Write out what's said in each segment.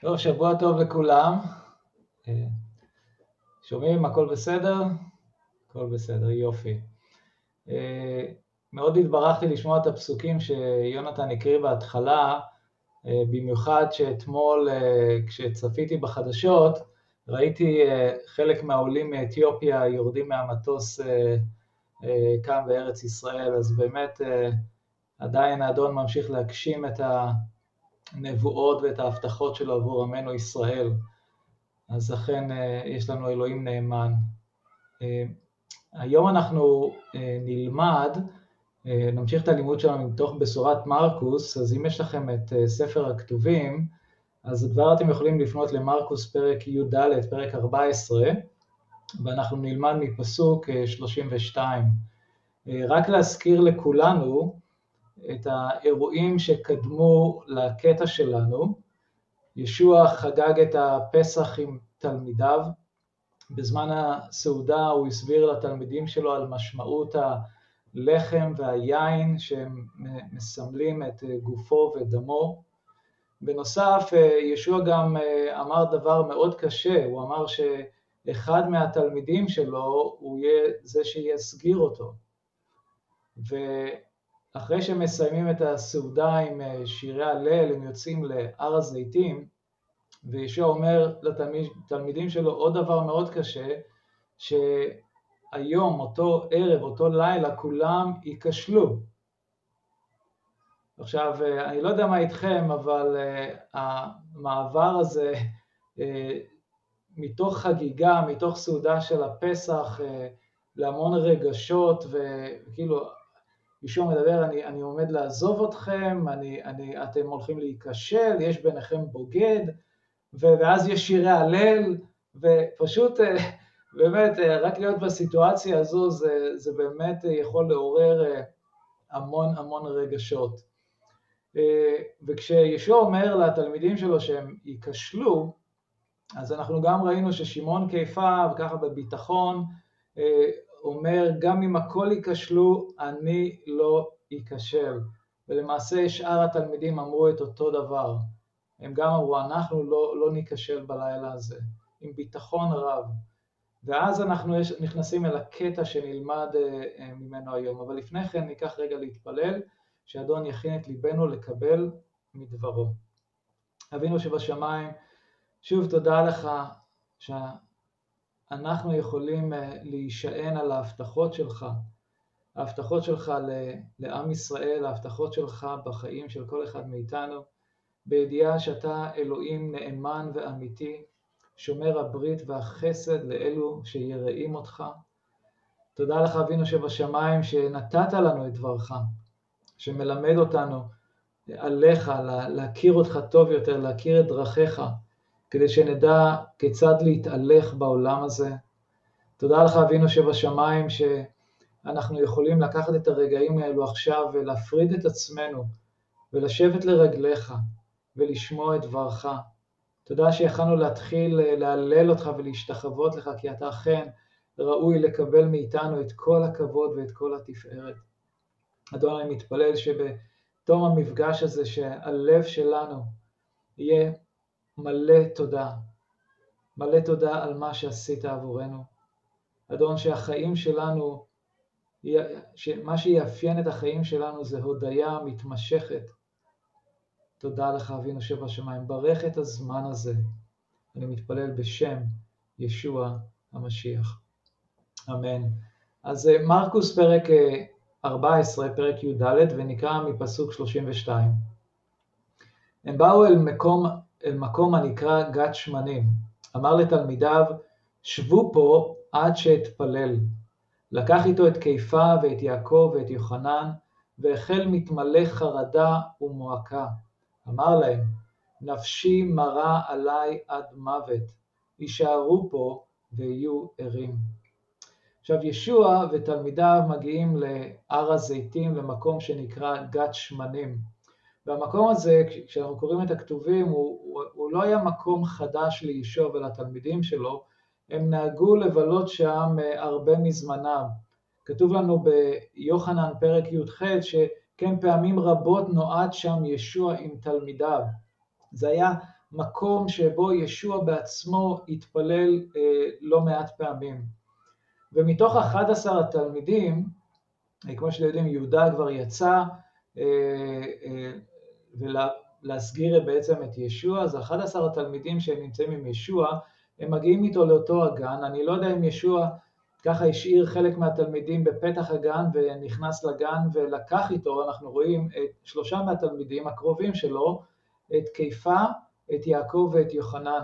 טוב, שבוע טוב לכולם. אה, שומעים? הכל בסדר? הכל בסדר, יופי. אה, מאוד התברכתי לשמוע את הפסוקים שיונתן הקריא בהתחלה, אה, במיוחד שאתמול כשצפיתי בחדשות, ראיתי חלק מהעולים מאתיופיה יורדים מהמטוס כאן בארץ ישראל, אז באמת עדיין האדון ממשיך להגשים את ה... הנבואות ואת ההבטחות שלו עבור עמנו ישראל. אז אכן אה, יש לנו אלוהים נאמן. אה, היום אנחנו אה, נלמד, נמשיך את הלימוד שלנו מתוך בשורת מרקוס, אז אם יש לכם את ספר הכתובים, אז כבר אתם יכולים לפנות למרקוס פרק י"ד, פרק 14, ואנחנו נלמד מפסוק 32. רק להזכיר לכולנו, את האירועים שקדמו לקטע שלנו. ישוע חגג את הפסח עם תלמידיו. בזמן הסעודה הוא הסביר לתלמידים שלו על משמעות הלחם והיין שהם מסמלים את גופו ודמו. בנוסף, ישוע גם אמר דבר מאוד קשה, הוא אמר שאחד מהתלמידים שלו הוא יהיה זה שיסגיר אותו. אחרי שהם מסיימים את הסעודה עם אה, שירי הלל, הם יוצאים להר הזיתים, וישוע אומר לתלמידים שלו עוד דבר מאוד קשה, שהיום, אותו ערב, אותו לילה, כולם ייכשלו. עכשיו, אה, אני לא יודע מה איתכם, אבל uh, המעבר הזה, מתוך חגיגה, מתוך סעודה של הפסח, להמון רגשות, וכאילו ישוע מדבר, אני, אני עומד לעזוב אתכם, אני, אני, אתם הולכים להיכשל, יש ביניכם בוגד, ואז יש שירי הלל, ופשוט אה, באמת, אה, רק להיות בסיטואציה הזו זה, זה באמת יכול לעורר אה, המון המון רגשות. וכשישוע אומר לתלמידים שלו שהם ייכשלו, אז אנחנו גם ראינו ששמעון קיפה, וככה בביטחון, אומר, גם אם הכל ייכשלו, אני לא ייכשל. ולמעשה שאר התלמידים אמרו את אותו דבר. הם גם אמרו, אנחנו לא, לא ניכשל בלילה הזה, עם ביטחון רב. ואז אנחנו נכנסים אל הקטע שנלמד אה, אה, ממנו היום. אבל לפני כן ניקח רגע להתפלל, שאדון יכין את ליבנו לקבל מדברו. אבינו שבשמיים, שוב תודה לך אנחנו יכולים אה, להישען על ההבטחות שלך, ההבטחות שלך לעם ישראל, ההבטחות שלך בחיים של כל אחד מאיתנו, בידיעה שאתה אלוהים נאמן ואמיתי, שומר הברית והחסד לאלו שיראים אותך. תודה לך אבינו שבשמיים שנתת לנו את דברך, שמלמד אותנו עליך, להכיר אותך טוב יותר, להכיר את דרכיך, כדי שנדע כיצד להתהלך בעולם הזה. תודה לך אבינו שבשמיים שאנחנו יכולים לקחת את הרגעים האלו עכשיו ולהפריד את עצמנו ולשבת לרגליך ולשמוע את דברך. תודה שיכלנו להתחיל להלל אותך ולהשתחוות לך כי אתה אכן ראוי לקבל מאיתנו את כל הכבוד ואת כל התפארת. אדון, אני מתפלל שבתום המפגש הזה שהלב שלנו יהיה מלא תודה, מלא תודה על מה שעשית עבורנו. אדון, שהחיים שלנו, שמה שיאפיין את החיים שלנו זה הודיה מתמשכת. תודה לך אבינו שבשמיים, ברך את הזמן הזה. אני מתפלל בשם ישוע המשיח. אמן. אז אה, מרקוס פרק 14, אה, פרק י"ד, ונקרא מפסוק 32. הם באו אל מקום אל מקום הנקרא גת שמנים. אמר לתלמידיו, שבו פה עד שאתפלל. לקח איתו את קיפה ואת יעקב ואת יוחנן, והחל מתמלא חרדה ומועקה. אמר להם, נפשי מרה עלי עד מוות, יישארו פה ויהיו ערים. עכשיו ישוע ותלמידיו מגיעים להר הזיתים, למקום שנקרא גת שמנים. והמקום הזה, כשאנחנו קוראים את הכתובים, הוא, הוא, הוא לא היה מקום חדש לישוע ולתלמידים שלו, הם נהגו לבלות שם אה, הרבה מזמנם. כתוב לנו ביוחנן פרק י"ח שכן פעמים רבות נועד שם ישוע עם תלמידיו. זה היה מקום שבו ישוע בעצמו התפלל לא מעט פעמים. ומתוך 11 התלמידים, כמו שאתם יודעים, יהודה כבר יצא ולהסגיר בעצם את ישוע, אז 11 התלמידים שנמצאים עם ישוע, הם מגיעים איתו לאותו הגן, אני לא יודע אם ישוע ככה השאיר חלק מהתלמידים בפתח הגן ונכנס לגן ולקח איתו, אנחנו רואים את שלושה מהתלמידים הקרובים שלו, את קיפה, את יעקב ואת יוחנן.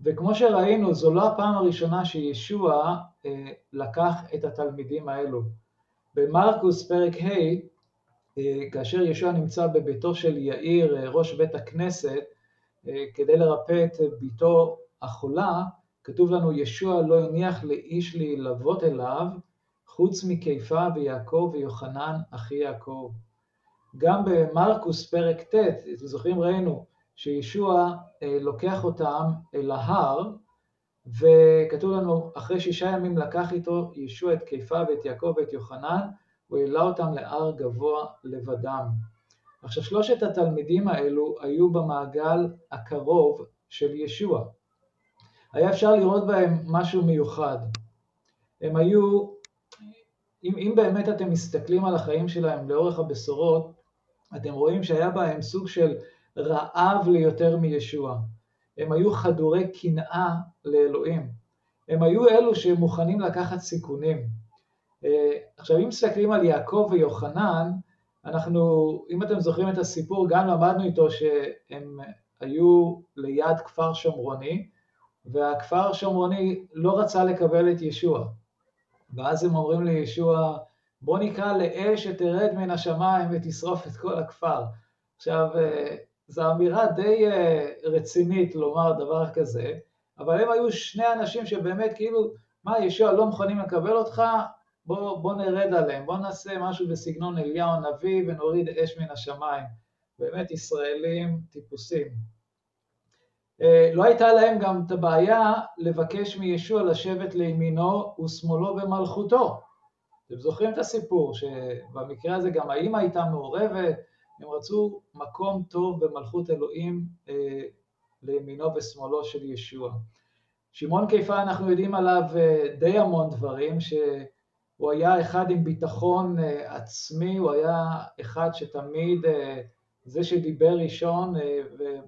וכמו שראינו, זו לא הפעם הראשונה שישוע אה, לקח את התלמידים האלו. במרקוס פרק ה', כאשר ישוע נמצא בביתו של יאיר, אה, ראש בית הכנסת, אה, כדי לרפא את ביתו החולה, כתוב לנו, ישוע לא הניח לאיש להילוות אליו, חוץ מקיפה ויעקב ויוחנן אחי יעקב. גם במרקוס פרק ט', אתם זוכרים ראינו שישוע לוקח אותם אל ההר, וכתוב לנו, אחרי שישה ימים לקח איתו ישוע את קיפה ואת יעקב ואת יוחנן, הוא העלה אותם להר גבוה לבדם. עכשיו שלושת התלמידים האלו היו במעגל הקרוב של ישוע. היה אפשר לראות בהם משהו מיוחד. הם היו, אם, אם באמת אתם מסתכלים על החיים שלהם לאורך הבשורות, אתם רואים שהיה בהם סוג של רעב ליותר מישוע. הם היו חדורי קנאה לאלוהים. הם היו אלו שמוכנים לקחת סיכונים. עכשיו, אם מסתכלים על יעקב ויוחנן, אנחנו, אם אתם זוכרים את הסיפור, גם למדנו איתו שהם היו ליד כפר שומרוני, והכפר שומרוני לא רצה לקבל את ישוע. ואז הם אומרים לישוע, בוא נקרא לאש שתרד מן השמיים ותשרוף את כל הכפר. עכשיו, אה, זו אמירה די אה, רצינית לומר דבר כזה, אבל הם היו שני אנשים שבאמת כאילו, מה, ישוע לא מוכנים לקבל אותך, בוא, בוא נרד עליהם, בוא נעשה משהו בסגנון אליהו הנביא ונוריד אש מן השמיים. באמת ישראלים טיפוסים. אה, לא הייתה להם גם את הבעיה לבקש מישוע לשבת לימינו ושמאלו במלכותו. אתם זוכרים את הסיפור, שבמקרה הזה גם האמא הייתה מעורבת, הם רצו מקום טוב במלכות אלוהים אה, לימינו ושמאלו של ישוע. שמעון קיפה, אנחנו יודעים עליו אה, די המון דברים, שהוא היה אחד עם ביטחון אה, עצמי, הוא היה אחד שתמיד, אה, זה שדיבר ראשון, אה,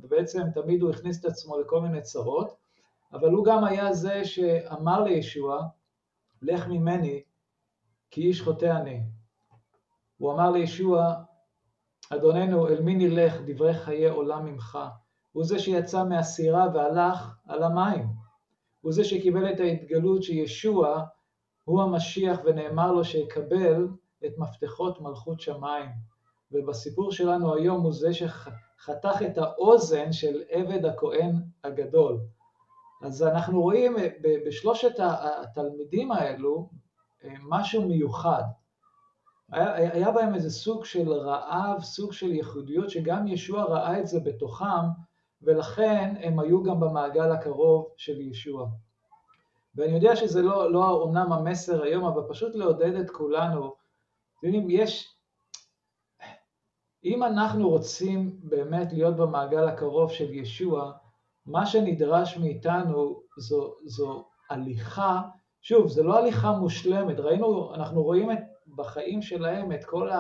ובעצם תמיד הוא הכניס את עצמו לכל מיני צרות, אבל הוא גם היה זה שאמר לישוע, לך ממני, כי איש חוטא אני. הוא אמר לישוע, אדוננו, אל מי נלך דברי חיי עולם ממך? הוא זה שיצא מהסירה והלך על המים. הוא זה שקיבל את ההתגלות שישוע הוא המשיח ונאמר לו שיקבל את מפתחות מלכות שמיים. ובסיפור שלנו היום הוא זה שחתך את האוזן של עבד הכהן הגדול. אז אנחנו רואים בשלושת התלמידים האלו אה, משהו מיוחד. היה, היה בהם איזה סוג של רעב, סוג של ייחודיות, שגם ישוע ראה את זה בתוכם, ולכן הם היו גם במעגל הקרוב של ישוע. ואני יודע שזה לא, לא אומנם המסר היום, אבל פשוט לעודד את כולנו. אתם יודעים, יש... אם אנחנו רוצים באמת להיות במעגל הקרוב של ישוע, מה שנדרש מאיתנו זו, זו הליכה, שוב, זו לא הליכה מושלמת, ראינו, אנחנו רואים את בחיים שלהם את כל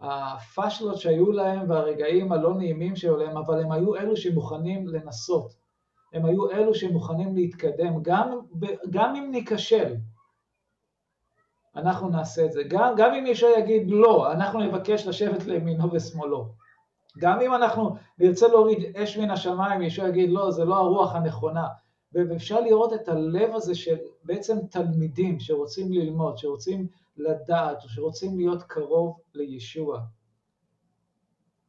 הפשלות שהיו להם והרגעים הלא נעימים שהיו להם, אבל הם היו אלו שמוכנים לנסות. הם היו אלו שמוכנים להתקדם, גם, גם אם ניכשל, אנחנו נעשה את זה. גם, גם אם מישהו יגיד לא, אנחנו נבקש לשבת לימינו ושמאלו. גם אם אנחנו נרצה להוריד אש מן השמיים, מישהו יגיד לא, זה לא הרוח הנכונה. ואפשר לראות את הלב הזה של בעצם תלמידים שרוצים ללמוד, שרוצים לדעת, שרוצים להיות קרוב לישוע.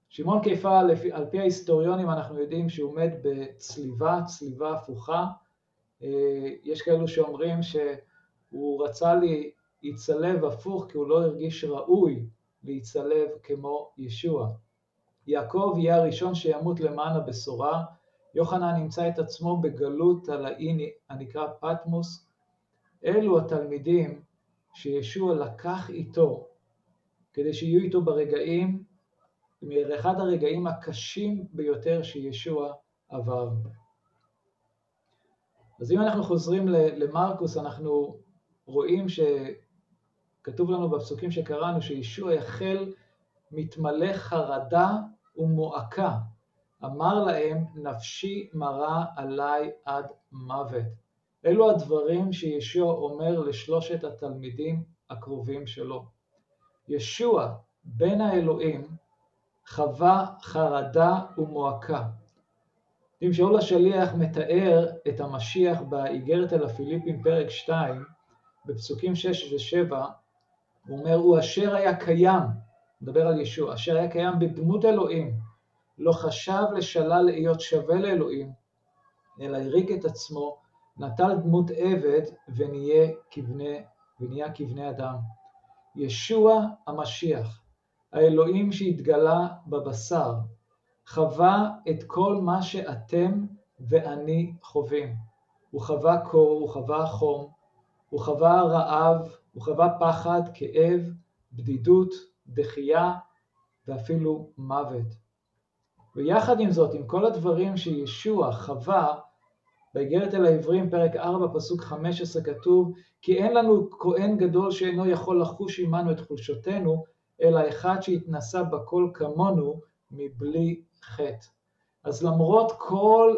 שמעון קיפה, על פי ההיסטוריונים אנחנו יודעים שהוא מת בצליבה, צליבה הפוכה. אה, יש כאלו שאומרים שהוא רצה להיצלב הפוך כי הוא לא הרגיש ראוי להיצלב כמו ישוע. יעקב יהיה הראשון שימות למען הבשורה, יוחנן נמצא את עצמו בגלות על האי הנקרא פטמוס. אלו התלמידים שישוע לקח איתו כדי שיהיו איתו ברגעים, אחד הרגעים הקשים ביותר שישוע עבר. אז אם אנחנו חוזרים למרקוס, אנחנו רואים שכתוב לנו בפסוקים שקראנו שישוע החל מתמלא חרדה ומועקה. אמר להם, נפשי מרה עליי עד מוות. אלו הדברים שישוע אומר לשלושת התלמידים הקרובים שלו. ישוע, בן האלוהים, חווה חרדה ומועקה. אם שאול השליח מתאר את המשיח באיגרת אל הפיליפים פרק 2, בפסוקים 6 ו-7, הוא אומר, הוא אשר היה קיים, מדבר על ישוע, אשר היה קיים בדמות אלוהים, לא חשב לשלל להיות שווה לאלוהים, אלא הריק את עצמו, נטל דמות עבד ונהיה כבני, ונהיה כבני אדם. ישוע המשיח, האלוהים שהתגלה בבשר, חווה את כל מה שאתם ואני חווים. הוא חווה קור, הוא חווה חום, הוא חווה רעב, הוא חווה פחד, כאב, בדידות, דחייה ואפילו מוות. ויחד עם זאת, עם כל הדברים שישוע חווה, באיגרת אל העברים, פרק 4, פסוק 15, כתוב, כי אין לנו כהן גדול שאינו יכול לחוש עמנו את חולשותינו, אלא אחד שהתנסה בכל כמונו מבלי חטא. אז למרות כל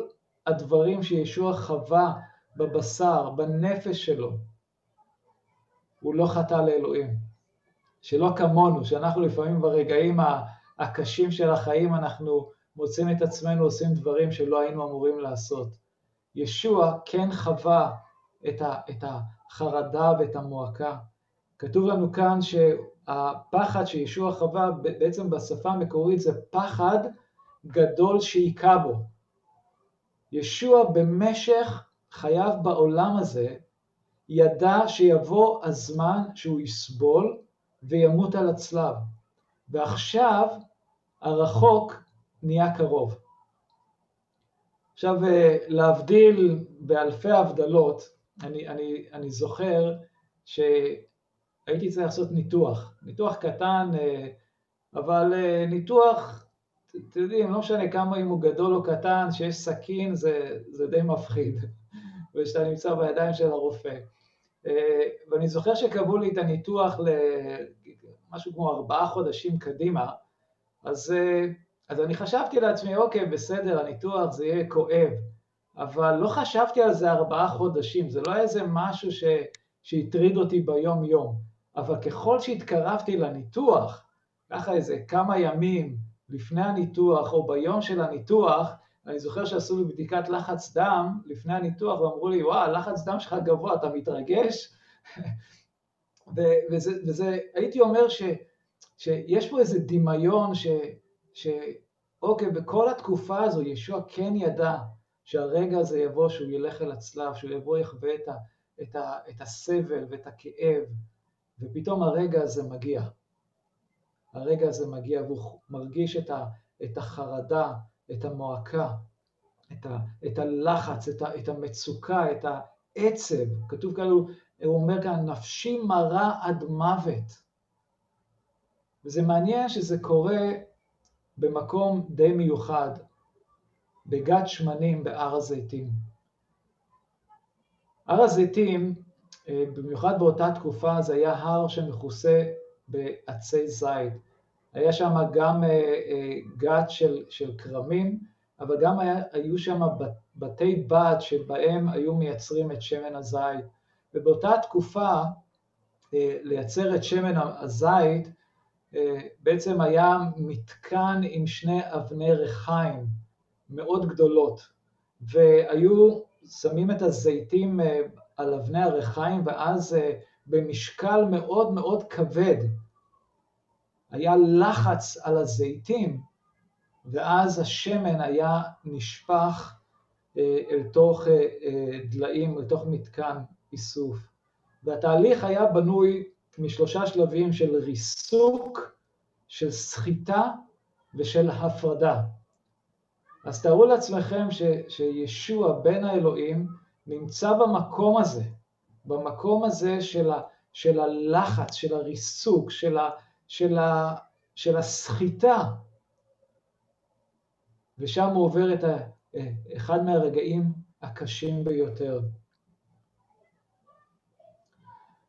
הדברים שישוע חווה בבשר, בנפש שלו, הוא לא חטא לאלוהים. שלא כמונו, שאנחנו לפעמים ברגעים הקשים של החיים אנחנו מוצאים את עצמנו עושים דברים שלא היינו אמורים לעשות. ישוע כן חווה את, החרדה ואת המועקה. כתוב לנו כאן שהפחד שישוע חווה, בעצם בשפה המקורית זה פחד גדול שהיכה בו. ישוע במשך חייו בעולם הזה ידע שיבוא הזמן שהוא יסבול וימות על הצלב. ועכשיו הרחוק נהיה קרוב. עכשיו, אה, להבדיל באלפי הבדלות, אני, אני, אני זוכר שהייתי צריך לעשות ניתוח, ניתוח קטן, אה, אבל אה, ניתוח, אתם יודעים, לא משנה כמה אם הוא גדול או קטן, שיש סכין זה, זה די מפחיד, ושאתה נמצא בידיים של הרופא. ואני זוכר שקבעו לי את הניתוח למשהו כמו ארבעה חודשים קדימה, אז אז אני חשבתי לעצמי, אוקיי, בסדר, הניתוח זה יהיה כואב, אבל לא חשבתי על זה ארבעה חודשים, זה לא איזה משהו ש... שהטריד אותי ביום-יום, אבל ככל שהתקרבתי לניתוח, ככה איזה כמה ימים לפני הניתוח או ביום של הניתוח, אני זוכר שעשו לי בדיקת לחץ דם לפני הניתוח ואמרו לי, וואו, לחץ דם שלך גבוה, אתה מתרגש? וזה, וזה, הייתי אומר ש, שיש פה איזה דמיון ש, שאוקיי, בכל התקופה הזו ישוע כן ידע שהרגע הזה יבוא, שהוא ילך אל הצלב, שהוא יבוא יחווה את, ה, את, ה, את הסבל ואת הכאב, ופתאום הרגע הזה מגיע. הרגע הזה מגיע והוא מרגיש את, ה, את החרדה, את המועקה, את, ה, את הלחץ, את, ה, את המצוקה, את העצב. כתוב כאן, הוא אומר כאן, נפשי מרה עד מוות. וזה מעניין שזה קורה במקום די מיוחד, בגת שמנים בהר הזיתים. הר הזיתים, במיוחד באותה תקופה, זה היה הר שמכוסה בעצי זית. היה שם גם אה, אה, גת של, של כרמים, אבל גם היה, היו שם בתי בד שבהם היו מייצרים את שמן הזית. ובאותה תקופה, לייצר את שמן הזית, אה, בעצם היה מתקן עם שני אבני ריחיים מאוד גדולות, והיו שמים את הזיתים אה, על אבני הריחיים, ואז אה, במשקל מאוד מאוד כבד היה לחץ על הזיתים, ואז השמן היה נשפך אל תוך דליים, אל תוך מתקן איסוף. והתהליך היה בנוי משלושה שלבים של ריסוק, של סחיטה ושל הפרדה. אז תארו לעצמכם ש, שישוע בן האלוהים נמצא במקום הזה, במקום הזה של, ה, של הלחץ, של הריסוק, של, ה, של, ה, של הסחיטה, ושם הוא עובר את, ה, אה, אחד מהרגעים הקשים ביותר.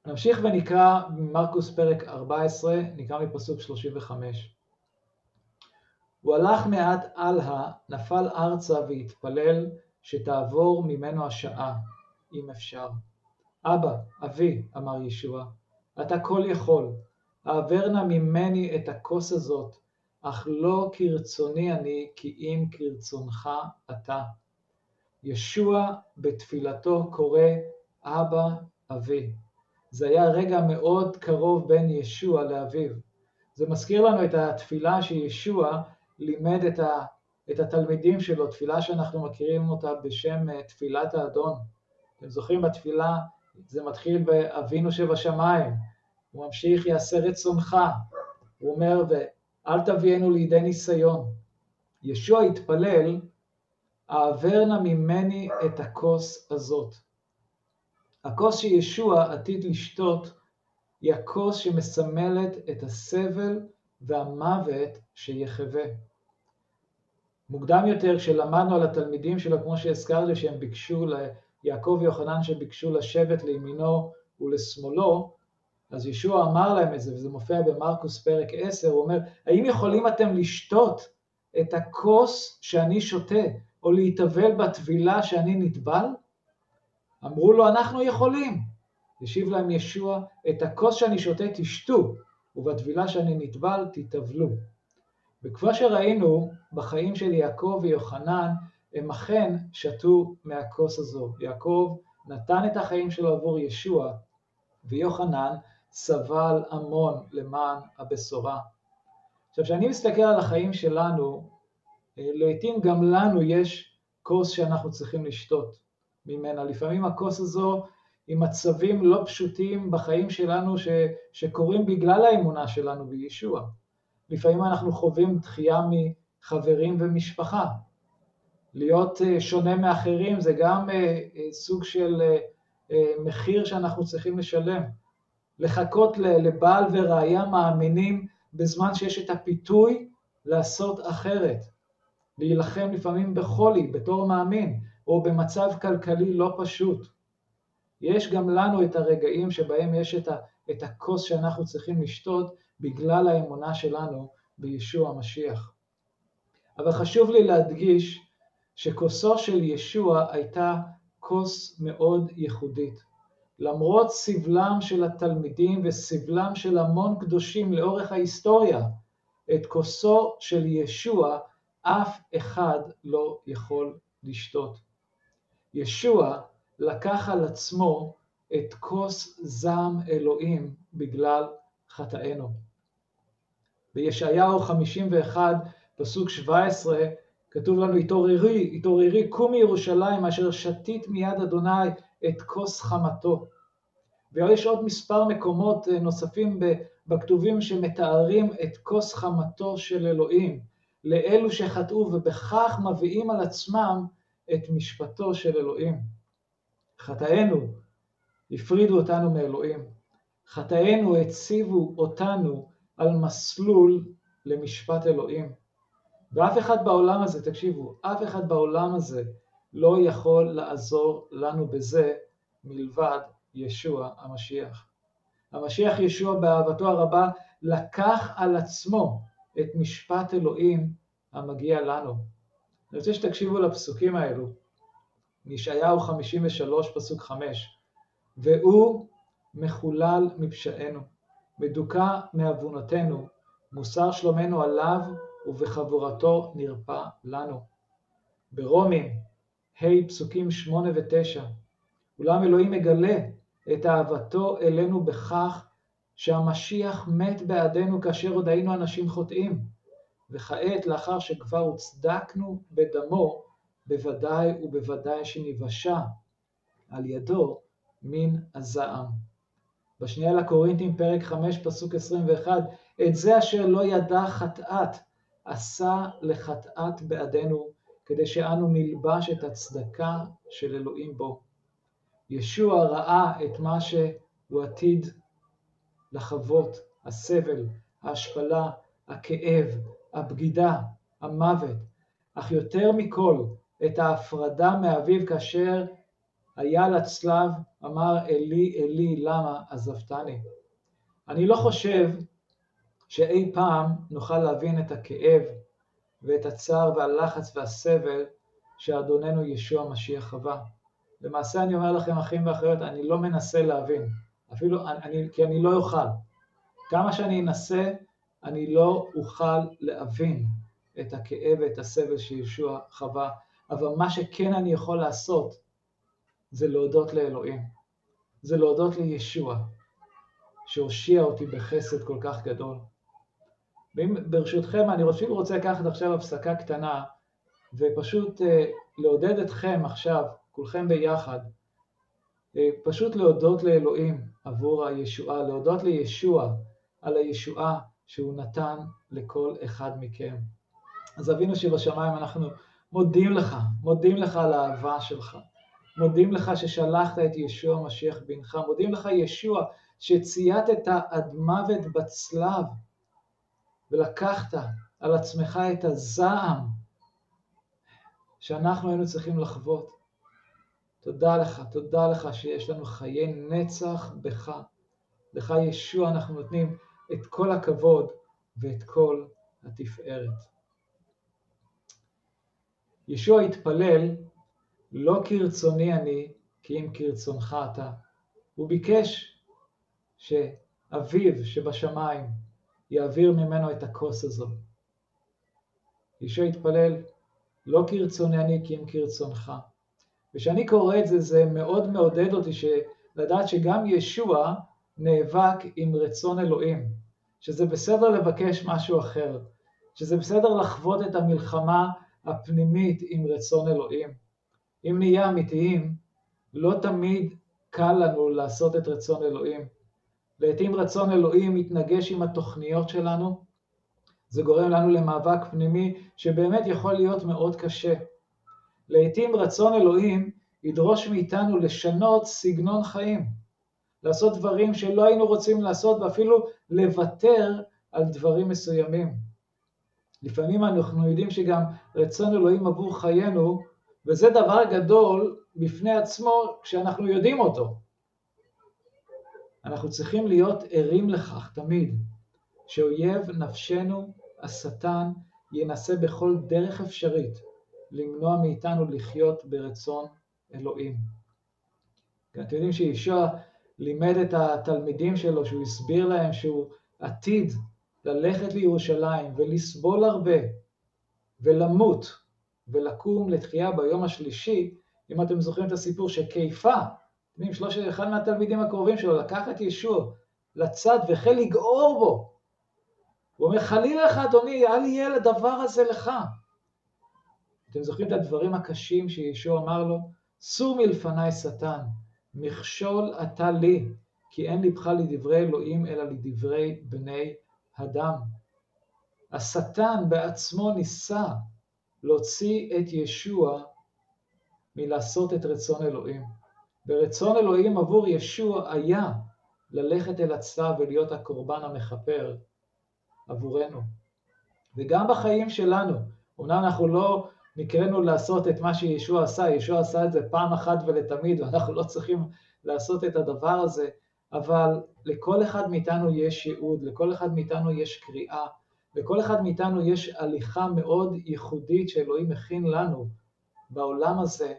נמשיך ונקרא מרקוס פרק 14, נקרא מפסוק 35. הוא הלך מעט הלאה, נפל ארצה והתפלל שתעבור ממנו השעה, אם אפשר. אבא, אבי, אמר ישוע, אתה כל יכול, העבר נא ממני את הכוס הזאת, אך לא כרצוני אני, כי אם כרצונך אתה. ישוע בתפילתו קורא אבא, אבי. זה היה רגע מאוד קרוב בין ישוע לאביו. זה מזכיר לנו את התפילה שישוע לימד את, את התלמידים שלו, תפילה שאנחנו מכירים אותה בשם אה, תפילת האדון. אתם זוכרים בתפילה, זה מתחיל באבינו שבשמיים, הוא ממשיך יעשה רצונך, הוא אומר ואל תביאנו לידי ניסיון. ישוע התפלל, העבר נא ממני את הכוס הזאת. הכוס שישוע עתיד לשתות היא הכוס שמסמלת את הסבל והמוות שיחווה. מוקדם יותר, כשלמדנו על התלמידים שלו, כמו שהזכרתי, שהם ביקשו, ליעקב ויוחנן שביקשו לשבת לימינו ולשמאלו, אז ישוע אמר להם את זה, וזה מופיע במרקוס פרק 10, הוא אומר, האם יכולים אתם לשתות את הכוס שאני שותה, או להתאבל בטבילה שאני נטבל? אמרו לו, אנחנו יכולים. השיב להם ישוע, את הכוס שאני שותה תשתו, ובטבילה שאני נטבל תטבלו. וכמו שראינו בחיים של יעקב ויוחנן, הם אכן שתו מהכוס הזו. יעקב נתן את החיים שלו עבור ישוע, ויוחנן סבל המון למען הבשורה. עכשיו, כשאני מסתכל על החיים שלנו, אה, לעתים גם לנו יש כוס שאנחנו צריכים לשתות ממנה. לפעמים הכוס הזו היא מצבים לא פשוטים בחיים שלנו ש, שקורים בגלל האמונה שלנו בישוע. לפעמים אנחנו חווים דחייה מחברים ומשפחה. להיות אה, שונה מאחרים זה גם אה, סוג של מחיר שאנחנו צריכים לשלם. לחכות לבעל וראיה מאמינים בזמן שיש את הפיתוי לעשות אחרת, להילחם לפעמים בחולי בתור מאמין, או במצב כלכלי לא פשוט. יש גם לנו את הרגעים שבהם יש את הכוס שאנחנו צריכים לשתות בגלל האמונה שלנו בישוע המשיח. אבל חשוב לי להדגיש שכוסו של ישוע הייתה כוס מאוד ייחודית. למרות סבלם של התלמידים וסבלם של המון קדושים לאורך ההיסטוריה, את כוסו של ישוע אף אחד לא יכול לשתות. ישוע לקח על עצמו את כוס זעם אלוהים בגלל חטאינו. בישעיהו 51, פסוק 17, כתוב לנו, התעוררי, התעוררי, קומי ירושלים, אשר שתית מיד אדוני את כוס חמתו. ויש עוד מספר מקומות אה, נוספים בכתובים שמתארים את כוס חמתו של אלוהים לאלו שחטאו ובכך מביאים על עצמם את משפטו של אלוהים. חטאינו הפרידו אותנו מאלוהים. חטאינו הציבו אותנו על מסלול למשפט אלוהים. ואף אחד בעולם הזה, תקשיבו, אף אחד בעולם הזה לא יכול לעזור לנו בזה מלבד ישוע המשיח. המשיח ישוע באהבתו הרבה לקח על עצמו את משפט אלוהים המגיע לנו. אני רוצה שתקשיבו לפסוקים האלו, מישעיהו 53 פסוק 5, והוא מחולל מפשענו, מדוכא מעוונותינו, מוסר שלומנו עליו ובחבורתו נרפא לנו. ברומים, ה' פסוקים 8 ו-9, אולם אלוהים מגלה את אהבתו אלינו בכך שהמשיח מת בעדנו כאשר עוד היינו אנשים חוטאים, וכעת לאחר שכבר הוצדקנו בדמו, בוודאי ובוודאי שניוושע על ידו מן הזעם. בשנייה לקורינתים פרק 5 פסוק 21, את זה אשר לא ידע חטאת, עשה לחטאת בעדנו, כדי שאנו נלבש את הצדקה של אלוהים בו. ישוע ראה את מה שהוא עתיד לחוות, הסבל, ההשפלה, הכאב, הבגידה, המוות, אך יותר מכל את ההפרדה מאביו כאשר היה לצלב, אמר אלי אלי למה עזבתני. אני לא חושב שאי פעם נוכל להבין את הכאב ואת הצער והלחץ והסבל שאדוננו ישוע משיח חווה. למעשה אני אומר לכם, אחים ואחיות, אני לא מנסה להבין, אפילו, אני, כי אני לא אוכל. כמה שאני אנסה, אני לא אוכל להבין את הכאב ואת הסבל שישוע חווה, אבל מה שכן אני יכול לעשות, זה להודות לאלוהים. זה להודות לישוע, שהושיע אותי בחסד כל כך גדול. ברשותכם, אני אפילו רוצה לקחת עכשיו הפסקה קטנה, ופשוט אה, לעודד אתכם עכשיו, כולכם ביחד, אה, פשוט להודות לאלוהים עבור הישועה, להודות לישוע על הישועה שהוא נתן לכל אחד מכם. אז אבינו שבשמיים, אנחנו מודים לך, מודים לך על האהבה שלך, מודים לך ששלחת את ישוע משיח בנך, מודים לך ישוע שצייתת עד מוות בצלב ולקחת על עצמך את הזעם שאנחנו היינו צריכים לחוות. תודה לך, תודה לך שיש לנו חיי נצח בך. לך ישוע אנחנו נותנים את כל הכבוד ואת כל התפארת. ישוע התפלל, לא כרצוני אני, כי אם כרצונך אתה. הוא ביקש שאביו שבשמיים יעביר ממנו את הכוס הזו. ישוע התפלל, לא כרצוני אני, כי אם כרצונך. וכשאני קורא את זה, זה מאוד מעודד אותי לדעת שגם ישוע נאבק עם רצון אלוהים, שזה בסדר לבקש משהו אחר, שזה בסדר לחוות את המלחמה הפנימית עם רצון אלוהים. אם נהיה אמיתיים, לא תמיד קל לנו לעשות את רצון אלוהים. לעתים רצון אלוהים מתנגש עם התוכניות שלנו, זה גורם לנו למאבק פנימי שבאמת יכול להיות מאוד קשה. לעתים רצון אלוהים ידרוש מאיתנו לשנות סגנון חיים, לעשות דברים שלא היינו רוצים לעשות ואפילו לוותר על דברים מסוימים. לפעמים אנחנו יודעים שגם רצון אלוהים עבור חיינו, וזה דבר גדול בפני עצמו כשאנחנו יודעים אותו. אנחנו צריכים להיות ערים לכך תמיד, שאויב נפשנו, השטן, ינסה בכל דרך אפשרית למנוע מאיתנו לחיות ברצון אלוהים. אתם יודעים שישוע לימד את התלמידים שלו, שהוא הסביר להם שהוא עתיד ללכת לירושלים ולסבול הרבה ולמות ולקום לתחייה ביום השלישי, אם אתם זוכרים את הסיפור שכיפה, שלוש, אחד מהתלמידים הקרובים שלו לקח את ישוע לצד והחל לגעור בו. הוא אומר, חלילה לך אדוני, אל יהיה לדבר הזה לך. אתם זוכרים את הדברים הקשים שישוע אמר לו? סור מלפניי שטן, מכשול אתה לי, כי אין לבך לדברי אלוהים אלא לדברי בני הדם. השטן בעצמו ניסה להוציא את ישוע מלעשות את רצון אלוהים. ורצון אלוהים עבור ישוע היה ללכת אל הצלב ולהיות הקורבן המכפר עבורנו. וגם בחיים שלנו, אמנם אנחנו לא נקראנו לעשות את מה שישוע עשה, ישוע עשה את זה פעם אחת ולתמיד, ואנחנו לא צריכים לעשות את הדבר הזה, אבל לכל אחד מאיתנו יש ייעוד, לכל אחד מאיתנו יש קריאה, לכל אחד מאיתנו יש הליכה מאוד ייחודית שאלוהים מכין לנו בעולם הזה,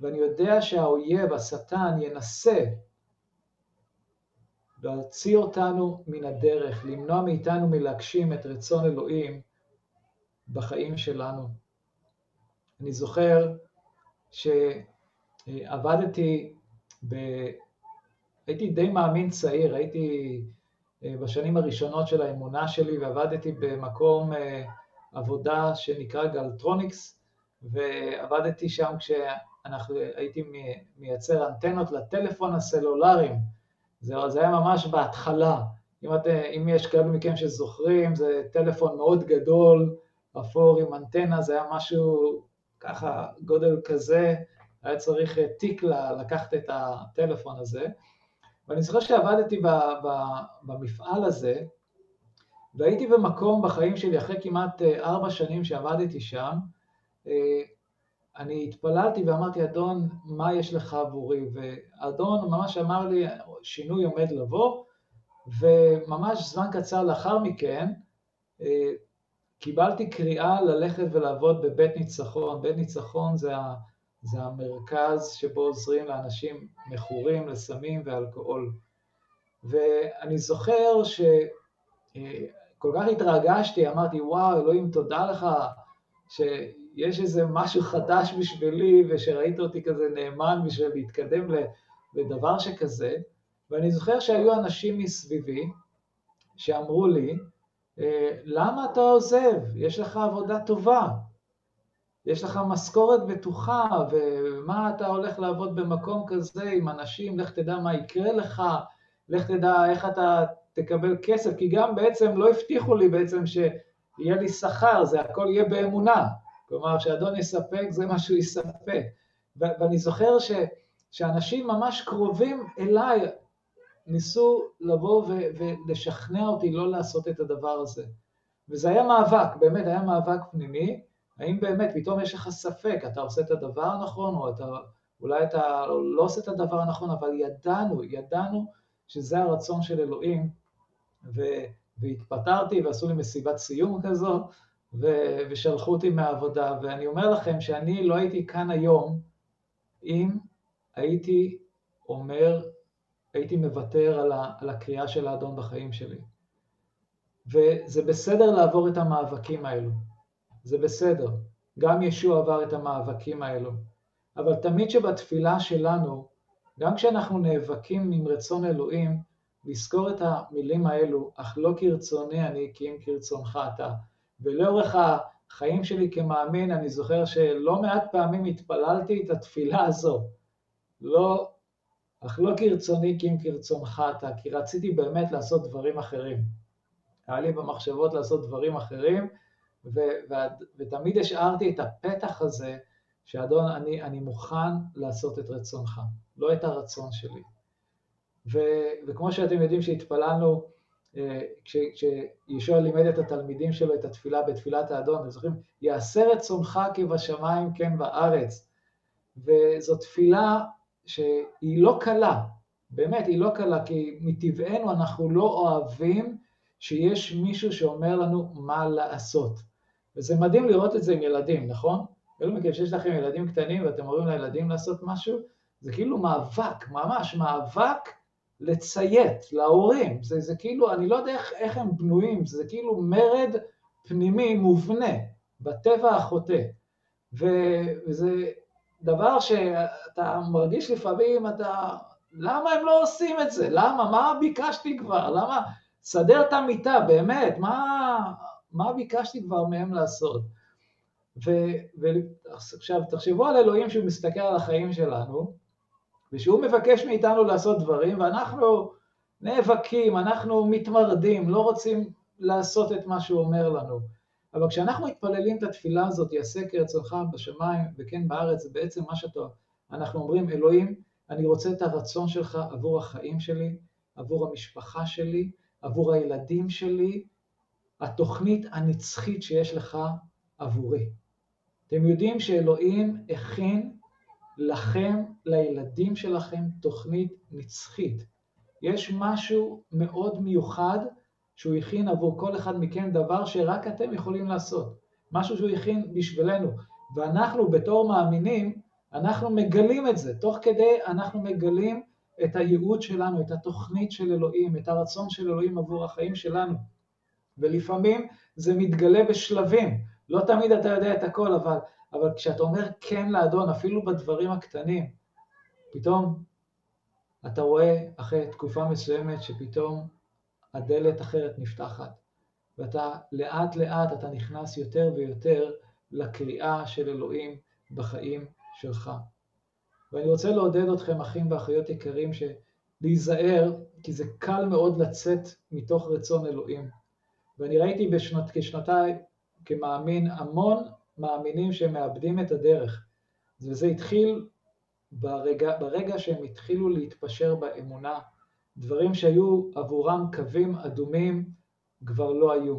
ואני יודע שהאויב, השטן, ינסה להוציא אותנו מן הדרך, למנוע מאיתנו מלהגשים את רצון אלוהים בחיים שלנו. אני זוכר שעבדתי, ב... הייתי די מאמין צעיר, הייתי בשנים הראשונות של האמונה שלי ועבדתי במקום אה, עבודה שנקרא גלטרוניקס, ועבדתי שם כשאנחנו, הייתי מייצר אנטנות לטלפון הסלולריים. זה, זה היה ממש בהתחלה. אם, את, אם יש כאלו מכם שזוכרים, זה טלפון מאוד גדול, אפור עם אנטנה, זה היה משהו ככה, גודל כזה, היה צריך תיק לקחת את הטלפון הזה. ואני זוכר שעבדתי במפעל הזה, והייתי במקום בחיים שלי, אחרי כמעט אה, ארבע שנים שעבדתי שם, אה, אני התפללתי ואמרתי, אדון, מה יש לך עבורי? ואדון ממש אמר לי, שינוי עומד לבוא, וממש זמן קצר לאחר מכן, אה, קיבלתי קריאה ללכת ולעבוד בבית ניצחון. בית ניצחון זה, זה המרכז שבו עוזרים לאנשים מכורים לסמים ואלכוהול. ואני זוכר שכל כך התרגשתי, אמרתי, וואו, אלוהים, תודה לך שיש איזה משהו חדש בשבילי, ושראית אותי כזה נאמן בשביל להתקדם לדבר שכזה. ואני זוכר שהיו אנשים מסביבי שאמרו לי, אה, למה אתה עוזב? יש לך עבודה טובה, יש לך משכורת בטוחה, ומה אתה הולך לעבוד במקום כזה עם אנשים, לך תדע מה יקרה לך, לך תדע איך אתה תקבל כסף, כי גם בעצם לא הבטיחו לי בעצם שיהיה לי שכר, זה הכל יהיה באמונה. כלומר, שאדון יספק זה מה שהוא יספק. ואני זוכר ש, שאנשים ממש קרובים אליי ניסו לבוא ולשכנע אותי לא לעשות את הדבר הזה. וזה היה מאבק, באמת היה מאבק פנימי, האם באמת פתאום יש לך ספק, אתה עושה את הדבר הנכון, או אתה, אולי אתה לא עושה את הדבר הנכון, אבל ידענו, ידענו שזה הרצון של אלוהים, ו, והתפטרתי ועשו לי מסיבת סיום כזו, ו, ושלחו אותי מהעבודה, ואני אומר לכם שאני לא הייתי כאן היום אם הייתי אומר, הייתי מוותר על, ה, על הקריאה של האדון בחיים שלי. וזה בסדר לעבור את המאבקים האלו, זה בסדר. גם ישוע עבר את המאבקים האלו. אבל תמיד שבתפילה שלנו, גם כשאנחנו נאבקים עם רצון אלוהים, לזכור את המילים האלו, אך לא כרצוני אני, כי אם כרצונך אתה. ולאורך החיים שלי כמאמין, אני זוכר שלא מעט פעמים התפללתי את התפילה הזו. לא, אך לא כרצוני, כי אם כרצונך אתה, כי רציתי באמת לעשות דברים אחרים. היה לי במחשבות לעשות דברים אחרים, ו- ו- ותמיד השארתי את הפתח הזה, שאדון, אני, אני מוכן לעשות את רצונך, לא את הרצון שלי. ו- וכמו שאתם יודעים שהתפללנו, אה, כשישוע לימד את התלמידים שלו את התפילה בתפילת האדון, אתם זוכרים? יעשה רצונך כבשמיים כן בארץ. וזו תפילה שהיא לא קלה, באמת, היא לא קלה, כי מטבענו אנחנו לא אוהבים שיש מישהו שאומר לנו מה לעשות. וזה מדהים לראות את זה עם ילדים, נכון? כאילו מכן שיש לכם ילדים קטנים ואתם אומרים לילדים לעשות משהו, זה כאילו מאבק, ממש מאבק לציית להורים. זה, זה כאילו, אני לא יודע איך, איך הם בנויים, זה כאילו מרד פנימי מובנה בטבע החוטא. וזה דבר שאתה מרגיש לפעמים, אתה, למה הם לא עושים את זה? למה? מה ביקשתי כבר? למה? סדר את המיטה, באמת, מה, מה ביקשתי כבר מהם לעשות? ועכשיו, תחשבו על אלוהים שהוא מסתכל על החיים שלנו, ושהוא מבקש מאיתנו לעשות דברים, ואנחנו נאבקים, אנחנו מתמרדים, לא רוצים לעשות את מה שהוא אומר לנו. אבל כשאנחנו מתפללים את התפילה הזאת, יעשה כרצונך בשמיים וכן בארץ, זה בעצם מה שאתה, אנחנו אומרים, אלוהים, אני רוצה את הרצון שלך עבור החיים שלי, עבור המשפחה שלי, עבור הילדים שלי, התוכנית הנצחית שיש לך עבורי. אתם יודעים שאלוהים הכין לכם, לילדים שלכם, תוכנית נצחית. יש משהו מאוד מיוחד שהוא הכין עבור כל אחד מכם, דבר שרק אתם יכולים לעשות. משהו שהוא הכין בשבילנו. ואנחנו בתור מאמינים, אנחנו מגלים את זה. תוך כדי אנחנו מגלים את הייעוד שלנו, את התוכנית של אלוהים, את הרצון של אלוהים עבור החיים שלנו. ולפעמים זה מתגלה בשלבים. לא תמיד אתה יודע את הכל, אבל, אבל כשאתה אומר כן לאדון, אפילו בדברים הקטנים, פתאום אתה רואה אחרי תקופה מסוימת שפתאום הדלת אחרת נפתחת, ואתה לאט לאט אתה נכנס יותר ויותר לקריאה של אלוהים בחיים שלך. ואני רוצה לעודד אתכם, אחים ואחיות יקרים, להיזהר, כי זה קל מאוד לצאת מתוך רצון אלוהים. ואני ראיתי בשנות, כשנותיי כמאמין המון מאמינים שמאבדים את הדרך. וזה התחיל ברגע, ברגע שהם התחילו להתפשר באמונה. דברים שהיו עבורם קווים אדומים כבר לא היו.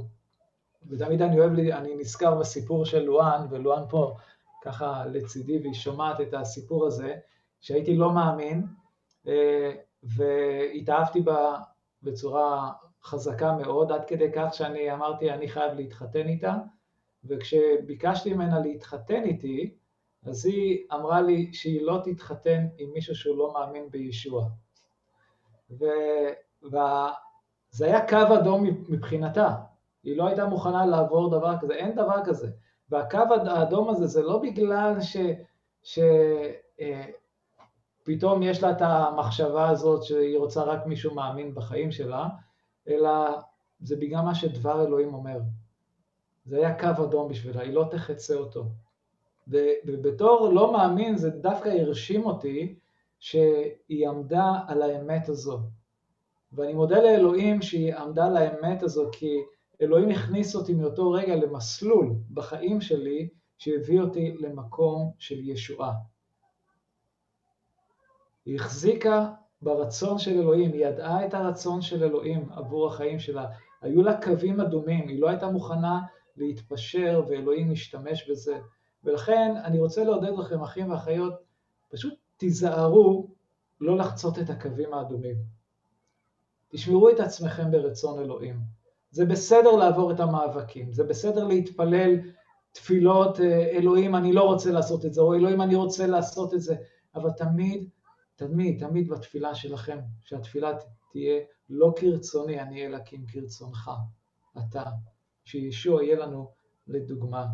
ותמיד אני אוהב, לי, אני נזכר בסיפור של לואן, ולואן פה ככה לצידי והיא שומעת את הסיפור הזה, שהייתי לא מאמין, אה, והתאהבתי בה בצורה חזקה מאוד, עד כדי כך שאני אמרתי, אני חייב להתחתן איתה, וכשביקשתי ממנה להתחתן איתי, אז היא אמרה לי שהיא לא תתחתן עם מישהו שהוא לא מאמין בישוע. וזה היה קו אדום מבחינתה, היא לא הייתה מוכנה לעבור דבר כזה, אין דבר כזה. והקו האדום הזה זה לא בגלל שפתאום אה, יש לה את המחשבה הזאת שהיא רוצה רק מישהו מאמין בחיים שלה, אלא זה בגלל מה שדבר אלוהים אומר. זה היה קו אדום בשבילה, היא לא תחצה אותו. ובתור לא מאמין זה דווקא הרשים אותי שהיא עמדה על האמת הזו. ואני מודה לאלוהים שהיא עמדה על האמת הזו, כי אלוהים הכניס אותי מאותו רגע למסלול בחיים שלי שהביא אותי למקום של ישועה. היא החזיקה ברצון של אלוהים, היא ידעה את הרצון של אלוהים עבור החיים שלה. היו לה קווים אדומים, היא לא הייתה מוכנה להתפשר ואלוהים משתמש בזה. ולכן אני רוצה לעודד לכם, אחים ואחיות, פשוט תיזהרו לא לחצות את הקווים האדומים. תשמרו את עצמכם ברצון אלוהים. זה בסדר לעבור את המאבקים, זה בסדר להתפלל תפילות, אה, אלוהים אני לא רוצה לעשות את זה, או אלוהים אני רוצה לעשות את זה, אבל תמיד, תמיד, תמיד בתפילה שלכם, שהתפילה תהיה לא כרצוני אני אלא כי אם כרצונך, אתה, שישוע יהיה לנו לדוגמה.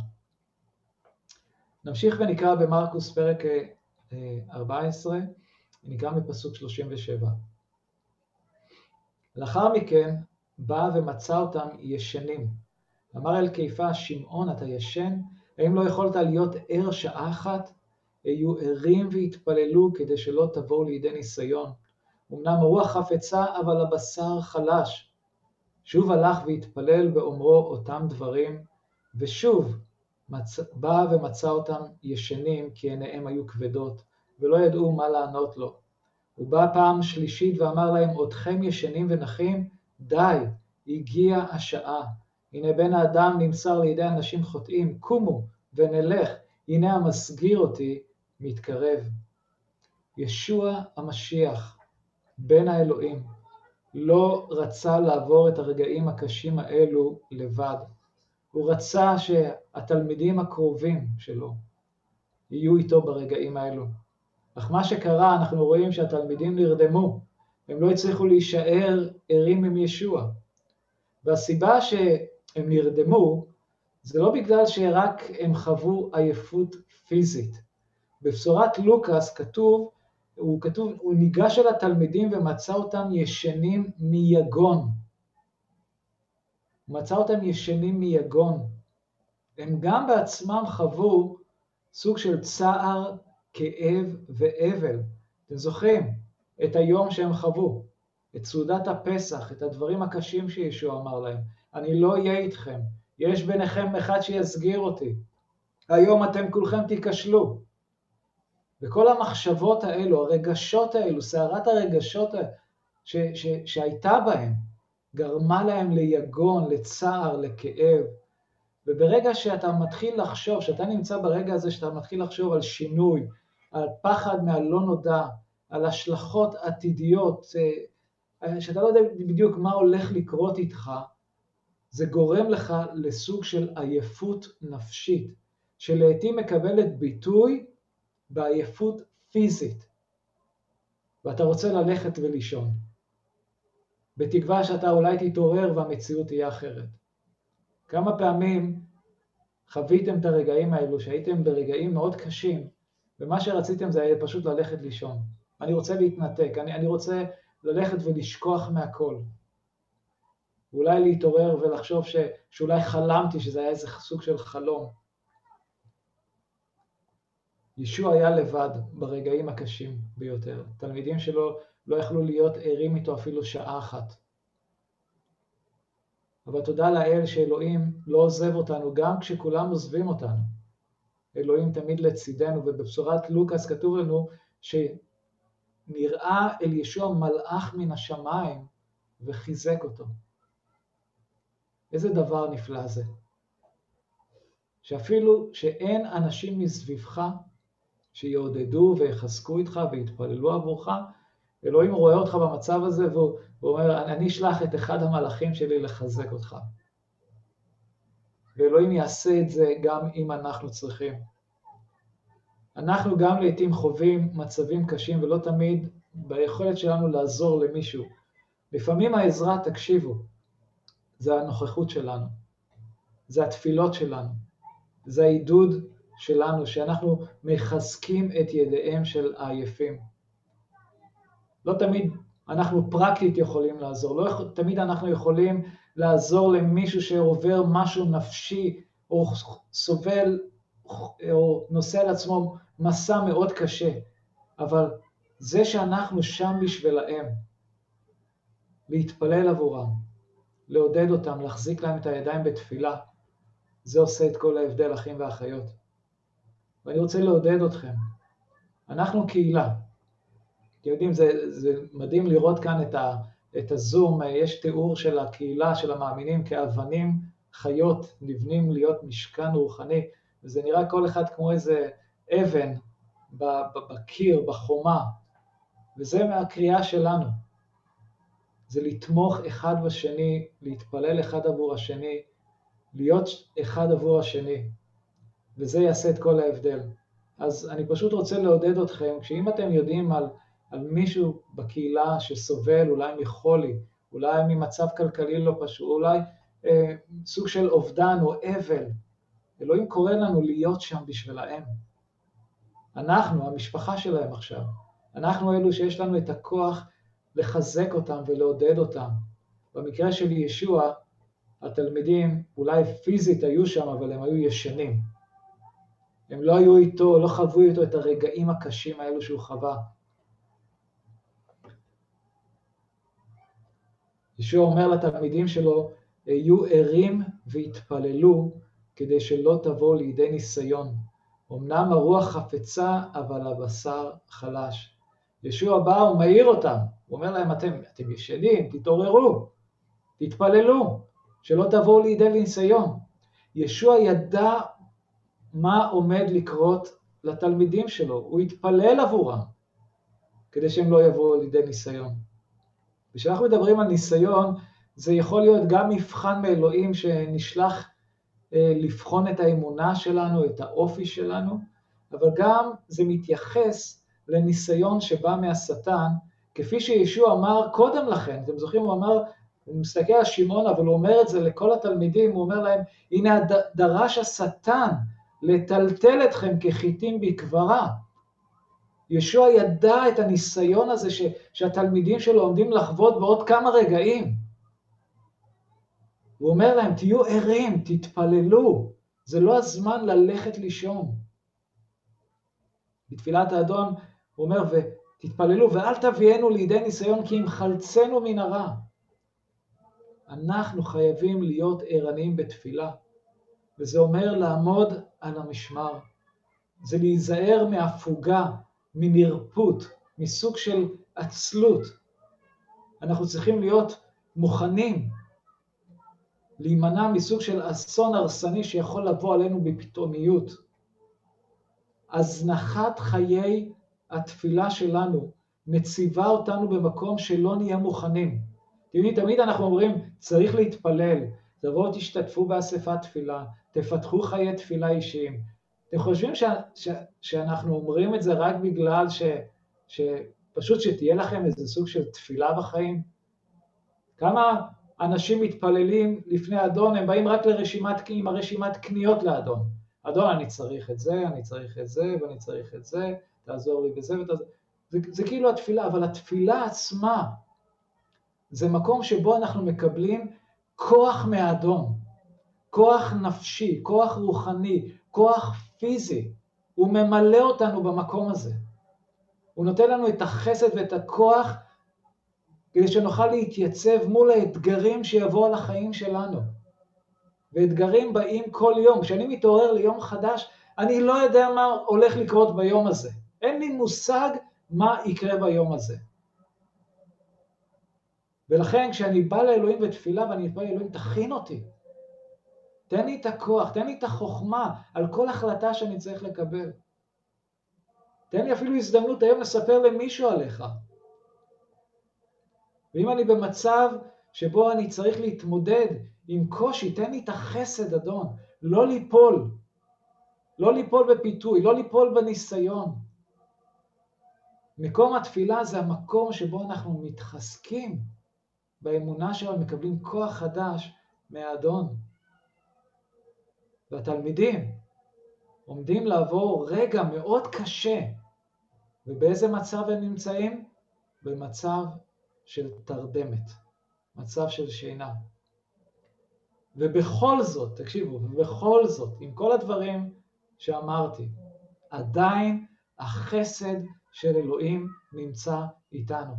נמשיך ונקרא במרקוס פרק 14, אה, נקרא מפסוק 37. לאחר מכן בא ומצא אותם ישנים. אמר אל קיפה, שמעון, אתה ישן? האם לא יכולת להיות ער שעה אחת? היו ערים והתפללו כדי שלא תבואו לידי ניסיון. אמנם הרוח חפצה, אבל הבשר חלש. שוב הלך והתפלל באומרו אותם דברים, ושוב מצ... בא ומצא אותם ישנים, כי עיניהם היו כבדות, ולא ידעו מה לענות לו. הוא בא פעם שלישית ואמר להם, עודכם ישנים ונחים? די, הגיעה השעה. הנה בן האדם נמסר לידי אנשים חוטאים, קומו ונלך, הנה המסגיר אותי מתקרב. ישוע המשיח, בן האלוהים, לא רצה לעבור את הרגעים הקשים האלו לבד. הוא רצה שהתלמידים הקרובים שלו יהיו איתו ברגעים האלו. אך מה שקרה, אנחנו רואים שהתלמידים נרדמו, הם לא הצליחו להישאר ערים עם ישוע. והסיבה שהם נרדמו, זה לא בגלל שרק הם חוו עייפות פיזית. בבשורת לוקאס כתוב, הוא כתוב, הוא ניגש אל התלמידים ומצא אותם ישנים מיגון. מצא אותם ישנים מיגון. הם גם בעצמם חוו סוג של צער, כאב ואבל. אתם זוכרים את היום שהם חוו, את סעודת הפסח, את הדברים הקשים שישוע אמר להם, אני לא אהיה איתכם, יש ביניכם אחד שיסגיר אותי, היום אתם כולכם תיכשלו. וכל המחשבות האלו, הרגשות האלו, סערת הרגשות ש, ש, שהייתה בהם, גרמה להם ליגון, לצער, לכאב. וברגע שאתה מתחיל לחשוב, שאתה נמצא ברגע הזה שאתה מתחיל לחשוב על שינוי, על פחד מהלא נודע, על השלכות עתידיות, אה, שאתה לא יודע בדיוק מה הולך לקרות איתך, זה גורם לך לסוג של עייפות נפשית, שלעיתים מקבלת ביטוי בעייפות פיזית, ואתה רוצה ללכת ולישון, בתקווה שאתה אולי תתעורר והמציאות תהיה אחרת. כמה פעמים חוויתם את הרגעים האלו, שהייתם ברגעים מאוד קשים, ומה שרציתם זה היה פשוט ללכת לישון. אני רוצה להתנתק, אני, אני רוצה ללכת ולשכוח מהכל. ואולי להתעורר ולחשוב ש, שאולי חלמתי שזה היה איזה סוג של חלום. ישוע היה לבד ברגעים הקשים ביותר. תלמידים שלו לא יכלו להיות ערים איתו אפילו שעה אחת. אבל תודה לאל שאלוהים לא עוזב אותנו גם כשכולם עוזבים אותנו. אלוהים תמיד לצידנו, ובבשורת לוקאס כתוב לנו שנראה אל ישוע מלאך מן השמיים וחיזק אותו. איזה דבר נפלא זה. שאפילו שאין אנשים מסביבך שיעודדו ויחזקו איתך ויתפללו עבורך, אלוהים רואה אותך במצב הזה והוא, אומר, אני אשלח את אחד המלאכים שלי לחזק אותך. ואלוהים יעשה את זה גם אם אנחנו צריכים. אנחנו גם לעיתים חווים מצבים קשים ולא תמיד ביכולת שלנו לעזור למישהו. לפעמים העזרה, תקשיבו, זה הנוכחות שלנו, זה התפילות שלנו, זה העידוד שלנו, שאנחנו מחזקים את ידיהם של העייפים. לא תמיד אנחנו פרקטית יכולים לעזור, לא תמיד אנחנו יכולים לעזור למישהו שעובר משהו נפשי או סובל או נושא על עצמו מסע מאוד קשה, אבל זה שאנחנו שם בשבילהם, להתפלל עבורם, לעודד אותם, להחזיק להם את הידיים בתפילה, זה עושה את כל ההבדל, אחים ואחיות. ואני רוצה לעודד אתכם. אנחנו קהילה. אתם יודעים, זה, זה מדהים לראות כאן את, ה, את הזום, יש תיאור של הקהילה, של המאמינים, כאבנים חיות, נבנים להיות משכן רוחני, וזה נראה כל אחד כמו איזה אבן בקיר, בחומה, וזה מהקריאה שלנו. זה לתמוך אחד בשני, להתפלל אחד עבור השני, להיות אחד עבור השני, וזה יעשה את כל ההבדל. אז אני פשוט רוצה לעודד אתכם, שאם אתם יודעים על, על מישהו בקהילה שסובל אולי מחולי, אולי ממצב כלכלי לא פשוט, אולי אה, סוג של אובדן או אבל, אלוהים קורא לנו להיות שם בשבילהם. אנחנו, המשפחה שלהם עכשיו, אנחנו אלו שיש לנו את הכוח לחזק אותם ולעודד אותם. במקרה של ישוע, התלמידים אולי פיזית היו שם, אבל הם היו ישנים. הם לא היו איתו, לא חוו איתו את הרגעים הקשים האלו שהוא חווה. ישוע אומר לתלמידים שלו, היו ערים והתפללו כדי שלא תבואו לידי ניסיון. אמנם הרוח חפצה, אבל הבשר חלש. ישוע בא ומעיר אותם, הוא אומר להם, אתם, אתם ישנים, תתעוררו, תתפללו, שלא תבואו לידי ניסיון. ישוע ידע מה עומד לקרות לתלמידים שלו, הוא התפלל עבורם, כדי שהם לא יבואו לידי ניסיון. כשאנחנו מדברים על ניסיון, זה יכול להיות גם מבחן מאלוהים שנשלח אה, לבחון את האמונה שלנו, את האופי שלנו, אבל גם זה מתייחס לניסיון שבא מהשטן, כפי שישוע אמר קודם לכן, אתם זוכרים, הוא אמר, הוא מסתכל על שמעון, אבל הוא אומר את זה לכל התלמידים, הוא אומר להם, הנה דרש השטן לטלטל אתכם כחיטים בכברה. ישוע ידע את הניסיון הזה ש, שהתלמידים שלו עומדים לחוות בעוד כמה רגעים. הוא אומר להם, תהיו ערים, תתפללו, זה לא הזמן ללכת לישון. בתפילת האדון הוא אומר, ותתפללו ואל תביאנו לידי ניסיון כי אם חלצנו מן הרע. אנחנו חייבים להיות ערניים בתפילה, וזה אומר לעמוד על המשמר. זה להיזהר מהפוגה, מנרפות, מסוג של עצלות. אנחנו צריכים להיות מוכנים להימנע מסוג של אסון הרסני שיכול לבוא עלינו בפתאומיות. הזנחת חיי התפילה שלנו מציבה אותנו במקום שלא נהיה מוכנים. תמיד אנחנו אומרים, צריך להתפלל, תבואו תשתתפו באספת תפילה, תפתחו חיי תפילה אישיים. אתם חושבים ש, ש, שאנחנו אומרים את זה רק בגלל ש, שפשוט שתהיה לכם איזה סוג של תפילה בחיים? כמה אנשים מתפללים לפני אדון, הם באים רק לרשימת, עם הרשימת קניות לאדון. אדון, אני צריך את זה, אני צריך את זה, ואני צריך את זה, תעזור לי בזה ותעזור... זה, זה כאילו התפילה, אבל התפילה עצמה זה מקום שבו אנחנו מקבלים כוח מהאדון, כוח נפשי, כוח רוחני, כוח פיזי. הוא ממלא אותנו במקום הזה. הוא נותן לנו את החסד ואת הכוח כדי שנוכל להתייצב מול האתגרים שיבואו על החיים שלנו. ואתגרים באים כל יום. כשאני מתעורר ליום חדש, אני לא יודע מה הולך לקרות ביום הזה. אין לי מושג מה יקרה ביום הזה. ולכן כשאני בא לאלוהים בתפילה ואני מתפלל, אלוהים תכין אותי. תן לי את הכוח, תן לי את החוכמה על כל החלטה שאני צריך לקבל. תן לי אפילו הזדמנות היום לספר למישהו עליך. ואם אני במצב שבו אני צריך להתמודד עם קושי, תן לי את החסד, אדון, לא ליפול, לא ליפול בפיתוי, לא ליפול בניסיון. מקום התפילה זה המקום שבו אנחנו מתחזקים באמונה שלנו, מקבלים כוח חדש מהאדון. והתלמידים עומדים לעבור רגע מאוד קשה, ובאיזה מצב הם נמצאים? במצב של תרדמת, מצב של שינה. ובכל זאת, תקשיבו, ובכל זאת, עם כל הדברים שאמרתי, עדיין החסד של אלוהים נמצא איתנו.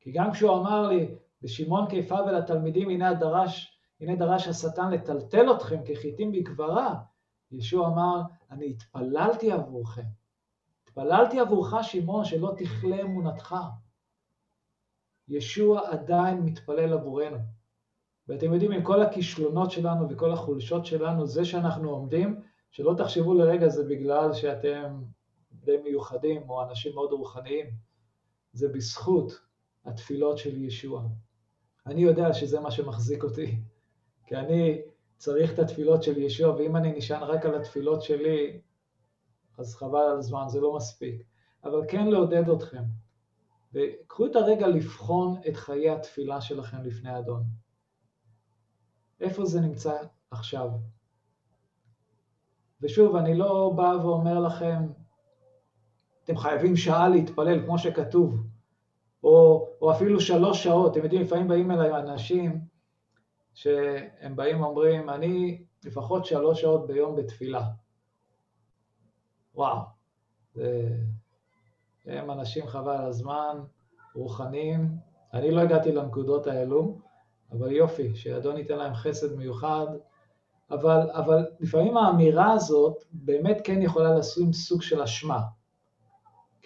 כי גם כשהוא אמר לי, לשמעון קיפה ולתלמידים, הנה דרש, הנה דרש השטן לטלטל אתכם כחיטים בגברה, ישוע אמר, אני התפללתי עבורכם. התפללתי עבורך, שמעון, שלא תכלה אמונתך. ישוע עדיין מתפלל עבורנו. ואתם יודעים, עם כל הכישלונות שלנו וכל החולשות שלנו, זה שאנחנו עומדים, שלא תחשבו לרגע זה בגלל שאתם די מיוחדים או אנשים מאוד רוחניים, זה בזכות התפילות של ישוע. אני יודע שזה מה שמחזיק אותי, כי אני צריך את התפילות של ישוע, ואם אני נשען רק על התפילות שלי, אז חבל על הזמן, זה לא מספיק. אבל כן לעודד אתכם, וקחו את הרגע לבחון את חיי התפילה שלכם לפני אדון. איפה זה נמצא עכשיו? ושוב, אני לא בא ואומר לכם, אתם חייבים שעה להתפלל, כמו שכתוב, או, או אפילו שלוש שעות. אתם יודעים, לפעמים באים אליי אנשים שהם באים ואומרים, אני לפחות שלוש שעות ביום בתפילה. וואו, זה... הם אנשים חבל הזמן, רוחניים. אני לא הגעתי לנקודות האלו, אבל יופי, שאדון ייתן להם חסד מיוחד. אבל, אבל לפעמים האמירה הזאת באמת כן יכולה לשים סוג של אשמה.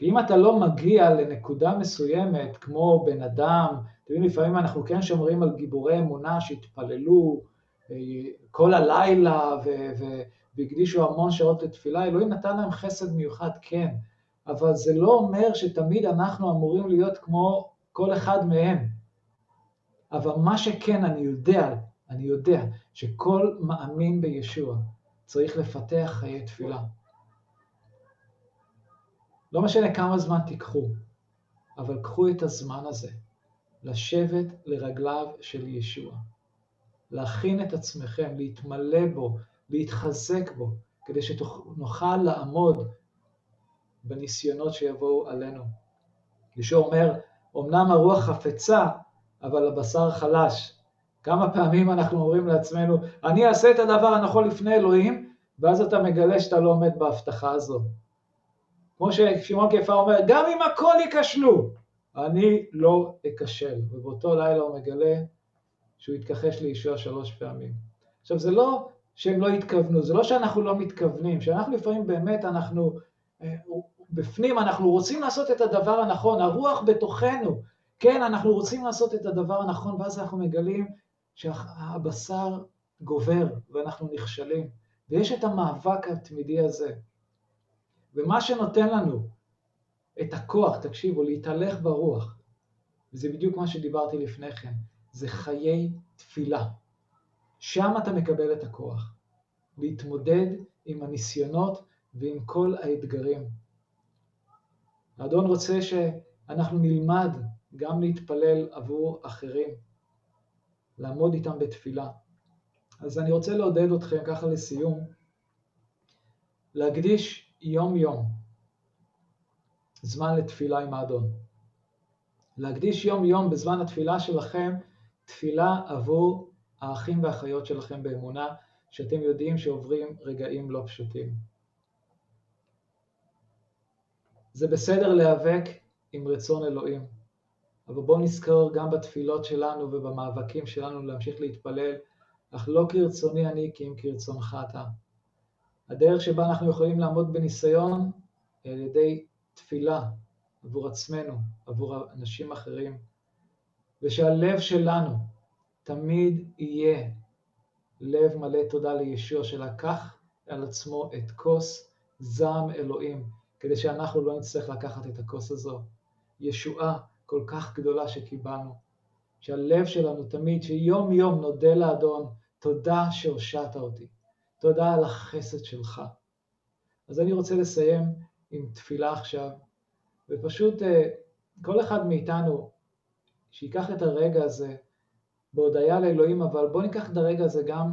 כי אם אתה לא מגיע לנקודה מסוימת, כמו בן אדם, אתם יודעים, לפעמים אנחנו כן שומרים על גיבורי אמונה שהתפללו אה, כל הלילה והקדישו המון שעות לתפילה, אלוהים נתן להם חסד מיוחד, כן, אבל זה לא אומר שתמיד אנחנו אמורים להיות כמו כל אחד מהם. אבל מה שכן, אני יודע, אני יודע שכל מאמין בישוע צריך לפתח חיי תפילה. לא משנה כמה זמן תיקחו, אבל קחו את הזמן הזה לשבת לרגליו של ישוע, להכין את עצמכם, להתמלא בו, להתחזק בו, כדי שנוכל לעמוד בניסיונות שיבואו עלינו. ישוע אומר, אמנם הרוח חפצה, אבל הבשר חלש. כמה פעמים אנחנו אומרים לעצמנו, אני אעשה את הדבר הנכון לפני אלוהים, ואז אתה מגלה שאתה לא עומד בהבטחה הזו. כמו ששמעון כיפה אומר, גם אם הכל ייכשלו, אני לא אכשל. ובאותו לילה הוא מגלה שהוא התכחש לישוע שלוש פעמים. עכשיו, זה לא שהם לא התכוונו, זה לא שאנחנו לא מתכוונים, שאנחנו לפעמים באמת, אנחנו, אה, בפנים אנחנו רוצים לעשות את הדבר הנכון, הרוח בתוכנו, כן, אנחנו רוצים לעשות את הדבר הנכון, ואז אנחנו מגלים שהבשר גובר ואנחנו נכשלים. ויש את המאבק התמידי הזה. ומה שנותן לנו את הכוח, תקשיבו, להתהלך ברוח, וזה בדיוק מה שדיברתי לפני כן, זה חיי תפילה. שם אתה מקבל את הכוח, להתמודד עם הניסיונות ועם כל האתגרים. האדון רוצה שאנחנו נלמד גם להתפלל עבור אחרים, לעמוד איתם בתפילה. אז אני רוצה לעודד אתכם ככה לסיום, להקדיש יום-יום זמן לתפילה עם האדון. להקדיש יום-יום בזמן התפילה שלכם תפילה עבור האחים והאחיות שלכם באמונה, שאתם יודעים שעוברים רגעים לא פשוטים. זה בסדר להיאבק עם רצון אלוהים, אבל בואו נזכור גם בתפילות שלנו ובמאבקים שלנו להמשיך להתפלל, אך לא כרצוני אני כי אם כרצונך אתה. הדרך שבה אנחנו יכולים לעמוד בניסיון היא על ידי תפילה עבור עצמנו, עבור אנשים אחרים, ושהלב שלנו תמיד יהיה לב מלא תודה לישוע שלקח על עצמו את כוס זעם אלוהים, כדי שאנחנו לא נצטרך לקחת את הכוס הזו. ישועה כל כך גדולה שקיבלנו, שהלב שלנו תמיד, שיום יום נודה לאדון, תודה שהושעת אותי, תודה על החסד שלך. אז אני רוצה לסיים עם תפילה עכשיו, ופשוט אה, כל אחד מאיתנו, שיקח את הרגע הזה בהודיה לאלוהים, אבל בואו ניקח את הרגע הזה גם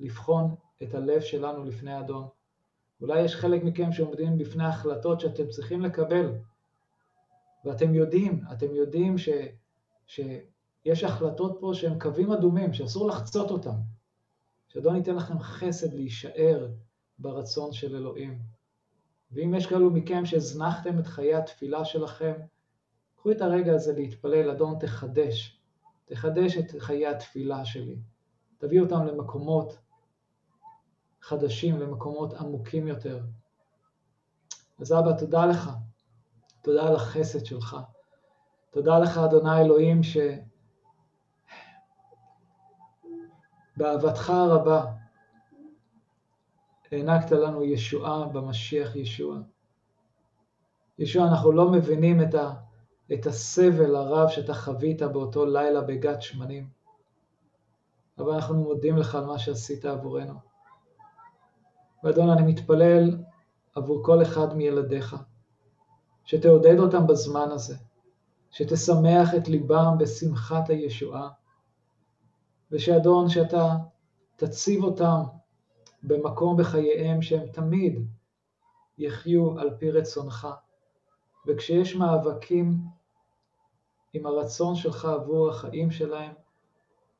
לבחון את הלב שלנו לפני אדון. אולי יש חלק מכם שעומדים בפני החלטות שאתם צריכים לקבל, ואתם יודעים, אתם יודעים ש, שיש החלטות פה שהן קווים אדומים, שאסור לחצות אותם. שאדון ייתן לכם חסד להישאר ברצון של אלוהים. ואם יש כאלו מכם שהזנחתם את חיי התפילה שלכם, קחו את הרגע הזה להתפלל, אדון תחדש, תחדש את חיי התפילה שלי. תביא אותם למקומות חדשים, למקומות עמוקים יותר. אז אבא, תודה לך. תודה על החסד שלך. תודה לך, אדוני אלוהים, שבאהבתך הרבה הענקת לנו ישועה במשיח ישוע. ישוע, אנחנו לא מבינים את, ה, את הסבל הרב שאתה חווית באותו לילה בגת שמנים, אבל אנחנו מודים לך על מה שעשית עבורנו. ואדון, אני מתפלל עבור כל אחד מילדיך, שתעודד אותם בזמן הזה, שתשמח את ליבם בשמחת הישועה, ושאדון, שאתה תציב אותם במקום בחייהם שהם תמיד יחיו על פי רצונך. וכשיש מאבקים עם הרצון שלך עבור החיים שלהם,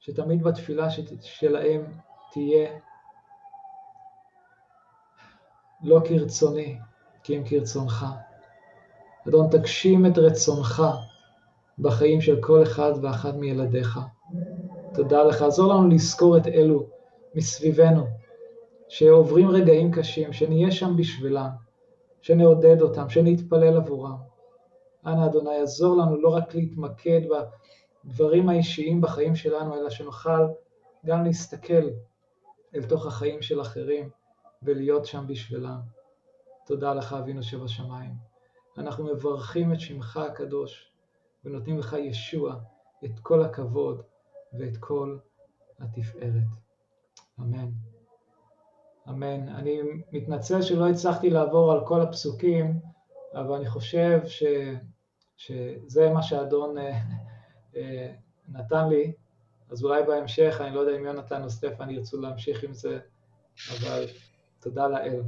שתמיד בתפילה שלהם תהיה לא כרצוני, כי אם כרצונך. אדון, תגשים את רצונך בחיים של כל אחד ואחת מילדיך. תודה לך. עזור לנו לזכור את אלו מסביבנו, שעוברים רגעים קשים, שנהיה שם בשבילם, שנעודד אותם, שנתפלל עבורם. אנא אדוני, עזור לנו לא רק להתמקד בדברים האישיים בחיים שלנו, אלא שנוכל גם להסתכל אל תוך החיים של אחרים ולהיות שם בשבילם. תודה לך, אבינו שבשמיים. אנחנו מברכים את שמך הקדוש ונותנים לך ישוע את כל הכבוד ואת כל התפארת. אמן. אמן. אני מתנצל שלא הצלחתי לעבור על כל הפסוקים, אבל אני חושב ש, שזה מה שהאדון אה, אה, נתן לי, אז אולי בהמשך, אני לא יודע אם יונתן או סטפן ירצו להמשיך עם זה, אבל תודה לאל.